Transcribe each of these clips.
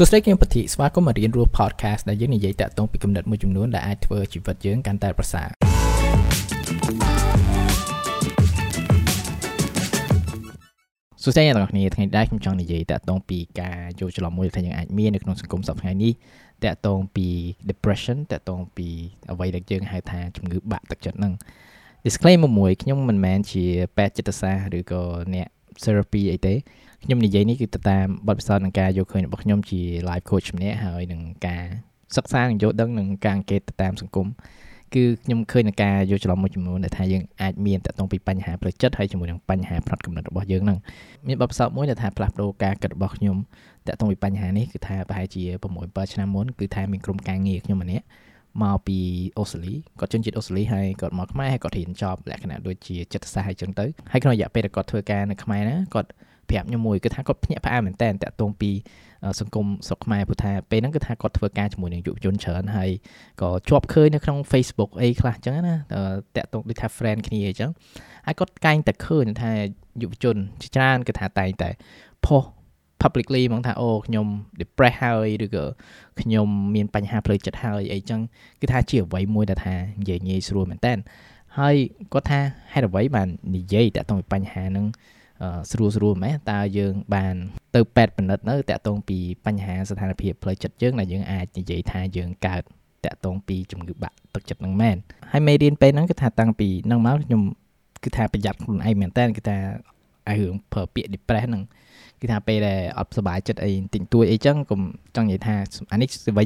សួស្តីគឹមពធីស្វាគមន៍មករៀនរស់ podcast ដែលយើងនិយាយតាក់ទងពីគំនិតមួយចំនួនដែលអាចធ្វើជីវិតយើងកាន់តែប្រសើរសួស្តីអ្នកទាំងអស់គ្នាថ្ងៃនេះខ្ញុំចង់និយាយតាក់ទងពីការយល់ច្រឡំមួយដែលយើងអាចមាននៅក្នុងសង្គមសប្តាហ៍នេះតាក់ទងពី depression តាក់ទងពីអ្វីដែលយើងហៅថាជំងឺបាក់ទឹកចិត្តហ្នឹង disclaimer មួយខ្ញុំមិនមែនជាពេទ្យចិត្តសាស្ត្រឬក៏អ្នក therapy អីទេ ខ្ញុំនិយាយនេះគឺទៅតាមបទពិសោធន៍និងការយកឃើញរបស់ខ្ញុំជា life coach ម្នាក់ហើយនឹងការសិក្សានិងយល់ដឹងនឹងការអង្កេតទៅតាមសង្គមគឺខ្ញុំឃើញនឹងការយកច្រឡំមួយចំនួនដែលថាយើងអាចមានតកតងពីបញ្ហាផ្លូវចិត្តហើយជាមួយនឹងបញ្ហាផ្នត់គំនិតរបស់យើងហ្នឹងមានបទពិសោធន៍មួយដែលថាផ្លាស់ប្ដូរការគិតរបស់ខ្ញុំតកតងពីបញ្ហានេះគឺថាប្រហែលជា6 7ឆ្នាំមុនគឺថាមានក្រុមការងារខ្ញុំម្នាក់មកពីអូស្ត្រាលីគាត់ជនជាតិអូស្ត្រាលីហើយគាត់មកខ្មែរហើយគាត់រៀនចប់លក្ខណៈដូចជាចិត្តសាស្ត្រហើយចឹងទៅហើយក្នុងរយៈពេលដែលគាត់ធ្វើការនៅខ្មែរណាគាត់ ប្រាប់ខ្ញុំមួយគឺថាគាត់ភ្ញាក់ផ្អើលមែនតើតាក់ទងពីសង្គមស្រុកខ្មែរព្រោះថាពេលហ្នឹងគឺថាគាត់ធ្វើការជាមួយនឹងយុវជនច្រើនហើយក៏ជាប់ឃើញនៅក្នុង Facebook អីខ្លះអញ្ចឹងណាតាក់ទងដូចថា friend គ្នាអញ្ចឹងហើយគាត់កែងតែឃើញថាយុវជនជាច្រើនគឺថាតែងតែផុស publicly ហ្មងថាអូខ្ញុំ depress ហើយឬក៏ខ្ញុំមានបញ្ហាផ្លូវចិត្តហើយអីចឹងគឺថាជាអ្វីមួយដែលថានិយាយងាយស្រួលមែនតើហើយគាត់ថាហេតុអ្វីបាននិយាយតាក់ទងពីបញ្ហាហ្នឹង ស្រួលស្រួលមែនតើយើងបានទៅពេទ្យពិនិត្យនៅតាក់ទងពីបញ្ហាស្ថានភាពផ្លូវចិត្តយើងដែលយើងអាចនិយាយថាយើងកើតតាក់ទងពីជំងឺបាក់ទឹកចិត្តនឹងមែនហើយមេរៀនពេលហ្នឹងគឺថាតាំងពីហ្នឹងមកខ្ញុំគឺថាប្រយ័ត្នខ្លួនឯងមែនតើគឺថាឲ្យរឿងប្រើពាក្យ depress ហ្នឹង គឺថាពេលដែលអត់សុបាយចិត្តអីតិចតួចអីចឹងកុំចង់និយាយថាអានេះអ្វី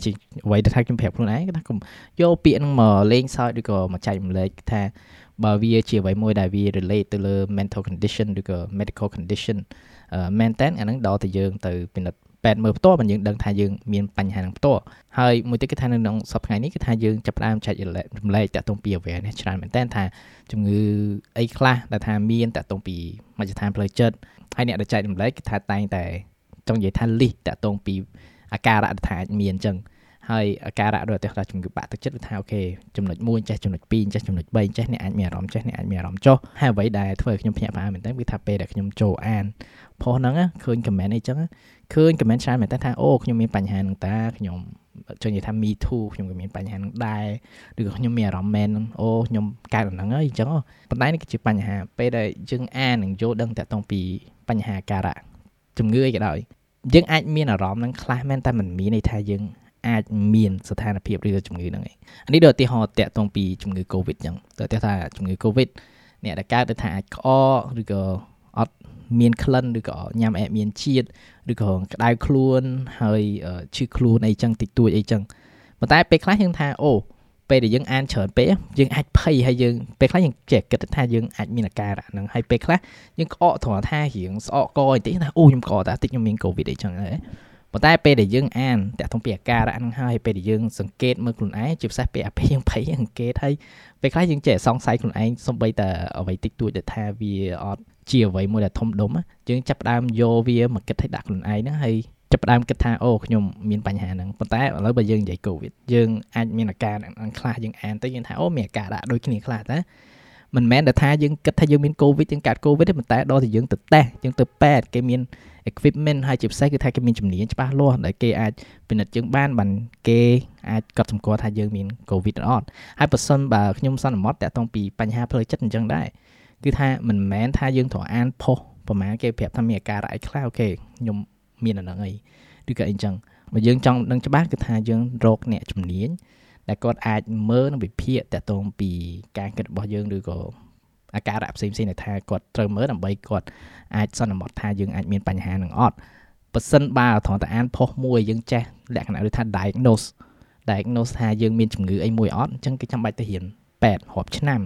អ្វីដែលថាខ្ញុំប្រាប់ខ្លួនឯងគឺថាកុំយកពាក្យហ្នឹងមកលេងសើចឬក៏មកចែករំលែកថាបើវាជាអ្វីមួយដែលវា relate ទៅលើ mental condition ឬក៏ medical condition មែនតើអាហ្នឹងដល់តែយើងទៅពិនិត្យ ពេទ្យមើលផ្ទាល់មិនយើងដឹងថាយើងមានបញ្ហានឹងផ្ទាល់ហើយមួយទៀតគឺថានៅក្នុងសប្តាហ៍នេះគឺថាយើងចាប់ផ្ដើមចែករំលែកតាក់ទងពី awareness ច្រើនមែនតើថាជំងឺអីខ្លះដែលថាមានតាក់ទងពីមជ្ឈដ្ឋានផ្លូវចិត្តហើយអ្នកដែលចែករំលែកគឺថាតែងតែចង់និយាយថា list តាក់ទងពីអាការៈដែលថាអាចមានអញ្ចឹងហើយអាការៈដូចតែថាជំងឺបាក់ទឹកចិត្តវាថាអូខេចំណុច1ចេះចំណុច2ចេះចំណុច3ចេះអ្នកអាចមានអារម្មណ៍ចេះអ្នកអាចមានអារម្មណ៍ចុះហើយអ្វីដែលធ្វើឲ្យខ្ញុំភ្ញាក់ផ្អើលមែនតើគឺថាពេលដែលខ្ញុំចូលអាន ផុសហ្នឹងឃើញ comment អីចឹងឃើញ comment ច្រើនមែនតើថាអូខ្ញុំមានបញ្ហាហ្នឹងតាខ្ញុំចង់និយាយថា me too ខ្ញុំក៏មានបញ្ហាហ្នឹងដែរឬក៏ខ្ញុំមានអារម្មណ៍មែនអូខ្ញុំកើតហ្នឹងហើយអញ្ចឹងប៉ុន្តែនេះគឺជាបញ្ហាពេលដែលយើងអាននិងយល់ដឹងតាក់ទងពីបញ្ហាការៈជំងឺអីក៏ដោយយើងអាចមានអារម្មណ៍ហ្នឹងខ្លះមែនតែមិនមានន័យថាយើងអាចមានស្ថានភាពឬជំងឺហ្នឹងឯងអានេះដូចឧទាហរណ៍តាក់ទងពីជំងឺ Covid អញ្ចឹងទៅតែថាជំងឺ Covid អ្នកដែលកើតទៅថាអាចក្អកឬក៏ អត់មានក្លិនឬក៏ញ៉ាំអែមានជាតិឬក៏ក្តៅខ្លួនហើយឈឺខ្លួនអីចឹងតិចតួចអីចឹងប៉ុន្តែពេលខ្លះយើងថាអូពេលដែលយើងអានច្រើនពេកយើងអាចភ័យហើយយើងពេលខ្លះយើងចេះគិតថាយើងអាចមានអាការៈហ្នឹងហើយពេលខ្លះយើងក្អកត្រង់ថារៀងស្អកកបន្តិចថាអូខ្ញុំក្អកតែតិចខ្ញុំមានកូវីដអីចឹងហើយ ប៉ុន្តែពេលដែលយើងអានតាក់ទងពីអាការៈហ្នឹងហើយពេលដែលយើងសង្កេតមើលខ្លួនឯងជាពិសេសពេលអាពេលយើងភ័យសង្កេតហើយពេលខ្លះយើងចេះសង្ស័យខ្លួនឯងសំបីតែអ្វីតិចតួចដែលថាវាអត់ជាអ្វីមួយដែលធំដុំយើងចាប់ផ្ដើមយកវាមកគិតឲ្យដាក់ខ្លួនឯងហ្នឹងហើយចាប់ផ្ដើមគិតថាអូខ្ញុំមានបញ្ហាហ្នឹងប៉ុន្តែឥឡូវបើយើងនិយាយកូវីដយើងអាចមានអាការហ្នឹងខ្លះយើងអានទៅយើងថាអូមានអាការៈដូចគ្នាខ្លះតែ មិនមែនតែថាយើងគិតថាយើងមានកូវីដយើងកើតកូវីដទេប៉ុន្តែដល់តែយើងទៅតេស្តយើងទៅពេទ្យគេមាន equipment ហើយជាពិសេសគឺថាគេមានជំនាញច្បាស់លាស់ដែលគេអាចពិនិត្យយើងបានបានគេអាចកត់សម្គាល់ថាយើងមាន covid ឬអត់ហើយបើសិនបើខ្ញុំសន្មត់តាក់ទងពីបញ្ហាផ្លូវចិត្តអញ្ចឹងដែរគឺថាមិនមែនថាយើងត្រូវអានផុសប្រហែលគេប្រាប់ថាមានអាការៈអីខ្លះអូខេខ្ញុំមានអាហ្នឹងអីឬក៏អីចឹងបើយើងចង់ដឹងច្បាស់គឺថាយើងរកអ្នកជំនាញ ដែលគាត់អាចមើលនិងវិភាគតាក់ទងពីការគិតរបស់យើងឬក៏អាការៈផ្សេងផ្សេងដែលថាគាត់ត្រូវមើលដើម្បីគាត់អាចសន្មត់ថាយើងអាចមានបញ្ហានឹងអត់បើសិនបើត្រង់តែអានផុសមួយយើងចេះលក្ខណៈដូចថា diagnose diagnose ថាយើងមានជំងឺអីមួយអត់អញ្ចឹងគេចាំបាច់ទៅរៀនពេទ្យរាប់ឆ្នាំ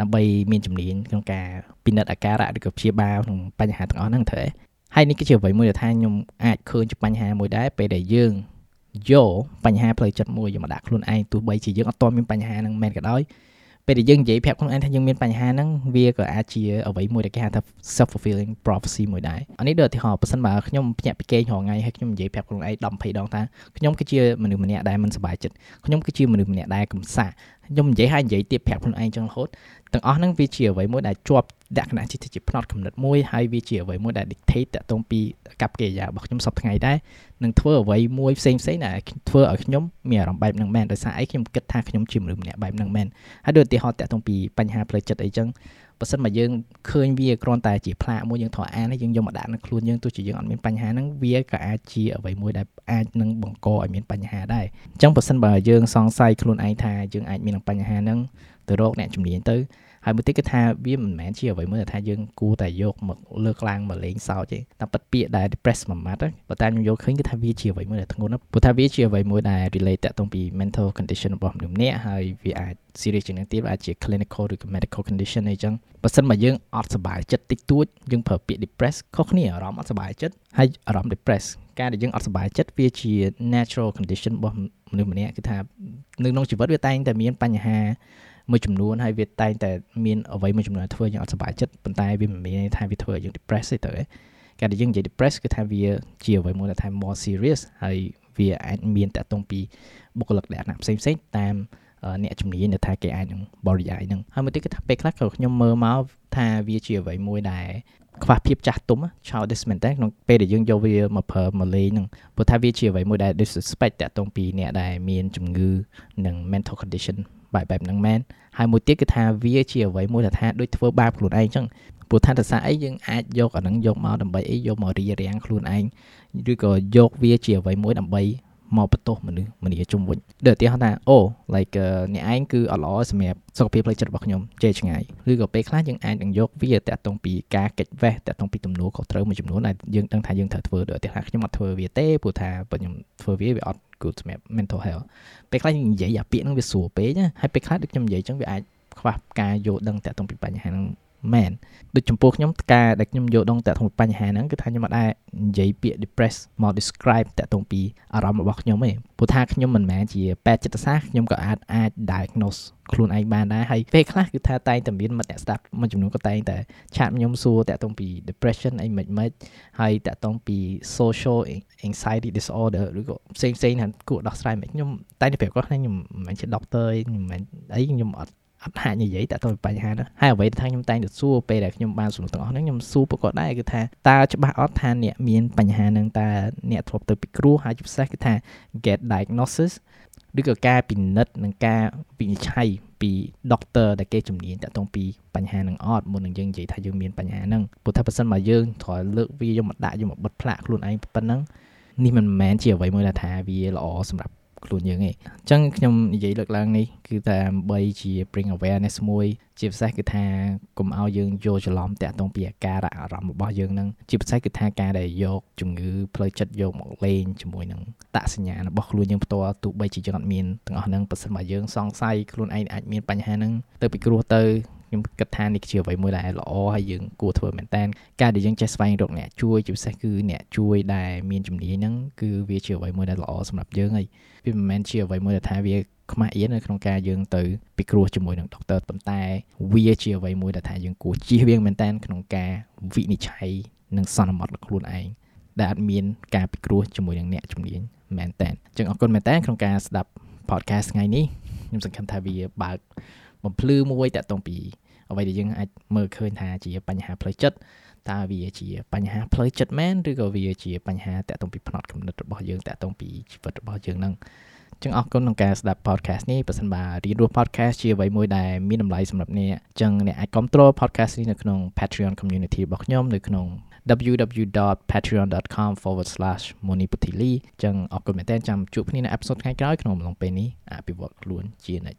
ដើម្បីមានជំនាញក្នុងការពិនិត្យអាការៈឬក៏ព្យាបាលក្នុងបញ្ហាទាំងអស់ហ្នឹងត្រូវហើយនេះគឺជាអ្វីមួយដែលថាខ្ញុំអាចឃើញជាបញ្ហាមួយដែរពេលដែលយើង យកបញ្ហាផ្លូវចិត្តមួយយកមកដាក់ខ្លួនឯងទោះបីជាយើងអត់ទាន់មានបញ្ហាហ្នឹងមែនក៏ដោយពេលដែលយើងនិយាយប្រាប់ខ្លួនឯងថាយើងមានបញ្ហាហ្នឹងវាក៏អាចជាអ្វីមួយដែលគេហៅថា self fulfilling prophecy មួយដែរអានេះដូចឧទាហរណ៍បើសិនបើខ្ញុំភ្ញាក់ពីគេងរាល់ថ្ងៃហើយខ្ញុំនិយាយប្រាប់ខ្លួនឯង10 20ដងថាខ្ញុំគឺជាមនុស្សម្នាក់ដែលមិនសប្បាយចិត្តខ្ញុំគឺជាមនុស្សម្នាក់ដែលកំសាខ្ញុំនិយាយហើយនិយាយទៀតប្រាប់ខ្លួនឯងចឹងរហូតទាំងអស់ហ្នឹងវាជាអ្វីមួយដែលជាប់ លក្ខណៈជាផ្នត់កំណត់មួយហើយវាជាអ្វីមួយដែល dictate តទៅពីកັບកិរិយារបស់ខ្ញុំសប្តាហ៍ថ្ងៃដែរនឹងធ្វើអ្វីមួយផ្សេងផ្សេងដែលធ្វើឲ្យខ្ញុំមានអារម្មណ៍បែបហ្នឹងមែនដោយសារអីខ្ញុំគិតថាខ្ញុំជាមនុស្សម្នាក់បែបហ្នឹងមែនហើយដូចឧទាហរណ៍តទៅពីបញ្ហាផ្លូវចិត្តអីចឹងបើសិនមកយើងឃើញវាគ្រាន់តែជាផ្លាកមួយយើងត្រូវអានហើយយើងយកមកដាក់នៅខ្លួនយើងទោះជាយើងអត់មានបញ្ហាហ្នឹងវាក៏អាចជាអ្វីមួយដែលអាចនឹងបង្កឲ្យមានបញ្ហាដែរអញ្ចឹងបើសិនបើយើងសង្ស័យខ្លួនឯងថាយើងអាចមានបញ្ហាហ្នឹងទៅរកអ្នកជំនាញទៅ ហើយមួយទៀតគឺថាវាមិនមែនជាអ្វីមួយដែលថាយើងគួរតែយកមកលើកឡើងមកលេងសើចទេតែប៉ិតពាក្យដែល depress មួយម៉ាត់ប៉ុន្តែខ្ញុំយកឃើញគឺថាវាជាអ្វីមួយដែលធ្ងន់ណាស់ព្រោះថាវាជាអ្វីមួយដែល relate តាក់ទងពី mental condition របស់មនុស្សម្នាក់ហើយវាអាច serious ជាងនេះទៀតអាចជា clinical ឬ medical condition អីចឹងបើសិនមកយើងអត់សុបាយចិត្តតិចតួចយើងប្រើពាក្យ depress ខុសគ្នាអារម្មណ៍អត់សុបាយចិត្តហើយអារម្មណ៍ depress ការដែលយើងអត់សុបាយចិត្តវាជា natural condition របស់មនុស្សម្នាក់គឺថានៅក្នុងជីវិតវាតែងតែមានបញ្ហា មួយចំនួនហើយវាតែងតែមានអ្វីមួយចំនួនធ្វើយើងអត់សុបាយចិត្តប៉ុន្តែវាមិនមានន័យថាវាធ្វើឲ្យយើង depress ទេទៅការដែលយើងនិយាយ depress គឺថាវាជាអ្វីមួយដែលថា more serious ហើយវាអាចមានតកតងពីបុគ្គលិកលក្ខណៈផ្សេងផ្សេងតាមអ្នកជំនាញនៅថាគេអាចនឹងបរិយាយនឹងហើយមួយទៀតគឺថាពេលខ្លះក៏ខ្ញុំមើលមកថាវាជាអ្វីមួយដែលខ្វះភាពចាស់ទុំ childish មែនតើក្នុងពេលដែលយើងយកវាមកប្រើមកលេងហ្នឹងព្រោះថាវាជាអ្វីមួយដែល disrespect តាក់ទងពីអ្នកដែលមានជំងឺនិង mental condition បែបបែបហ្នឹងមែនហើយមួយទៀតគឺថាវាជាអ្វីមួយដែលថាដូចធ្វើបាបខ្លួនឯងអញ្ចឹងព្រោះថាតសាអីយើងអាចយកអាហ្នឹងយកមកដើម្បីអីយកមករីរាំងខ្លួនឯងឬក៏យកវាជាអ្វីមួយដើម្បី មកបន្ទោសមនុស្សម្នាជុំវិញដូចឧទាហរណ៍ថាអូ like អ្នកឯងគឺអត់ល្អសម្រាប់សុខភាពផ្លូវចិត្តរបស់ខ្ញុំជេរឆ្ងាយឬក៏ពេលខ្លះយើងអាចនឹងយកវាតាក់ទងពីការកិច្ចវេះតាក់ទងពីទំនួលខុសត្រូវមួយចំនួនដែលយើងដឹងថាយើងត្រូវធ្វើដូចឧទាហរណ៍ខ្ញុំអត់ធ្វើវាទេព្រោះថាបើខ្ញុំធ្វើវាវាអត់ good សម្រាប់ mental health ពេលខ្លះនិយាយអាពាក្យហ្នឹងវាស្រួលពេកណាហើយពេលខ្លះដូចខ្ញុំនិយាយចឹងវាអាចខ្វះការយល់ដឹងតាក់ទងពីបញ្ហាហ្នឹង មែនដូចចំពោះខ្ញុំការដែលខ្ញុំយល់ដងតាក់ទងបញ្ហាហ្នឹងគឺថាខ្ញុំអត់ដែរនិយាយពាក្យ depress មក describe តាក់ទងពីអារម្មណ៍របស់ខ្ញុំទេព្រោះថាខ្ញុំមិនមែនជាពេទ្យចិត្តសាស្ត្រខ្ញុំក៏អាចអាច diagnose ខ្លួនឯងបានដែរហើយពេលខ្លះគឺថាតែងតែមានមិត្តអ្នកស្ដាប់មួយចំនួនក៏តែងតែឆាតខ្ញុំសួរតាក់ទងពី depression អីមិនមិនហើយតាក់ទងពី social anxiety disorder ឬក៏ផ្សេងផ្សេងហ្នឹងគួរដោះស្រាយមិនខ្ញុំតែតែប្រាប់គាត់ថាខ្ញុំមិនមែនជា doctor ទេខ្ញុំមិនអីខ្ញុំអត់ អត់ហាក់និយាយតើតើបញ្ហាហ្នឹងហើយអ្វីដែលថាខ្ញុំតែងតែសួរពេលដែលខ្ញុំបានសំណួរទាំងអស់ហ្នឹងខ្ញុំសួរប្រកបដែរគឺថាតើច្បាស់អត់ថាអ្នកមានបញ្ហាហ្នឹងតើអ្នកធ្លាប់ទៅពិគ្រោះហើយជាពិសេសគឺថា get diagnosis ឬក៏ការពិនិត្យនិងការវិនិច្ឆ័យពី doctor ដែលគេជំនាញតាក់ទងពីបញ្ហានឹងអត់មុននឹងយើងនិយាយថាយើងមានបញ្ហាហ្នឹងព្រោះថាបើសិនមកយើងត្រូវលើកវាយកមកដាក់យកមកបិទផ្លាកខ្លួនឯងប៉ុណ្ណឹងនេះមិនមែនជាអ្វីមួយដែលថាវាល្អសម្រាប់ ខ្លួនយើងឯងអញ្ចឹងខ្ញុំនិយាយលើកឡើងនេះគឺតែដើម្បីជា bring awareness មួយជាពិសេសគឺថាកុំឲ្យយើងយល់ច្រឡំតាក់ទងពីអាការៈអារម្មណ៍របស់យើងនឹងជាពិសេសគឺថាការដែលយកជំងឺផ្លូវចិត្តយកមកលេងជាមួយនឹងតាក់សញ្ញារបស់ខ្លួនយើងផ្ទាល់ទោះបីជាយើងអត់មានទាំងអស់ហ្នឹងប៉ះសិនមកយើងសង្ស័យខ្លួនឯងអាចមានបញ្ហាហ្នឹងទៅពិគ្រោះទៅ ខ្ញុំគិតថានេះជាអ្វីមួយដែលល្អហើយយើងគួរធ្វើមែនតើការដែលយើងចេះស្វែងរកអ្នកជួយជាពិសេសគឺអ្នកជួយដែលមានជំនាញហ្នឹងគឺវាជាអ្វីមួយដែលល្អសម្រាប់យើងហើយវាមិនមែនជាអ្វីមួយដែលថាវាខ្មាស់អៀននៅក្នុងការយើងទៅពិគ្រោះជាមួយនឹងដុកទ័រប៉ុន្តែវាជាអ្វីមួយដែលថាយើងគួរជៀសវាងមែនតើក្នុងការវិនិច្ឆ័យនិងសន្មត់ខ្លួនឯងដែលអត់មានការពិគ្រោះជាមួយនឹងអ្នកជំនាញមែនតើអញ្ចឹងអរគុណមែនតើក្នុងការស្ដាប់ podcast ថ្ងៃនេះខ្ញុំសង្ឃឹមថាវាបើកបំភ្លឺមួយតាក់ទងពី អ្វីដែលយើងអាចមើលឃើញថាជាបញ្ហាផ្លូវចិត្តតើវាជាបញ្ហាផ្លូវចិត្តមែនឬក៏វាជាបញ្ហាតាក់ទងពីផ្នត់គំនិតរបស់យើងតាក់ទងពីជីវិតរបស់យើងហ្នឹងចឹងអរគុណក្នុងការស្ដាប់ podcast នេះបើសិនបើរៀនរស់ podcast ជាអ្វីមួយដែលមានតម្លៃសម្រាប់អ្នកចឹងអ្នកអាចគ្រប់គ្រង podcast នេះនៅក្នុង Patreon community របស់ខ្ញុំនៅក្នុង www.patreon.com/moniputili ចឹងអរគុណមែនតើចាំជួបគ្នានៅអេពីសូតថ្ងៃក្រោយក្នុងអំឡុងពេលនេះអភិវឌ្ឍខ្លួនជានិច្ច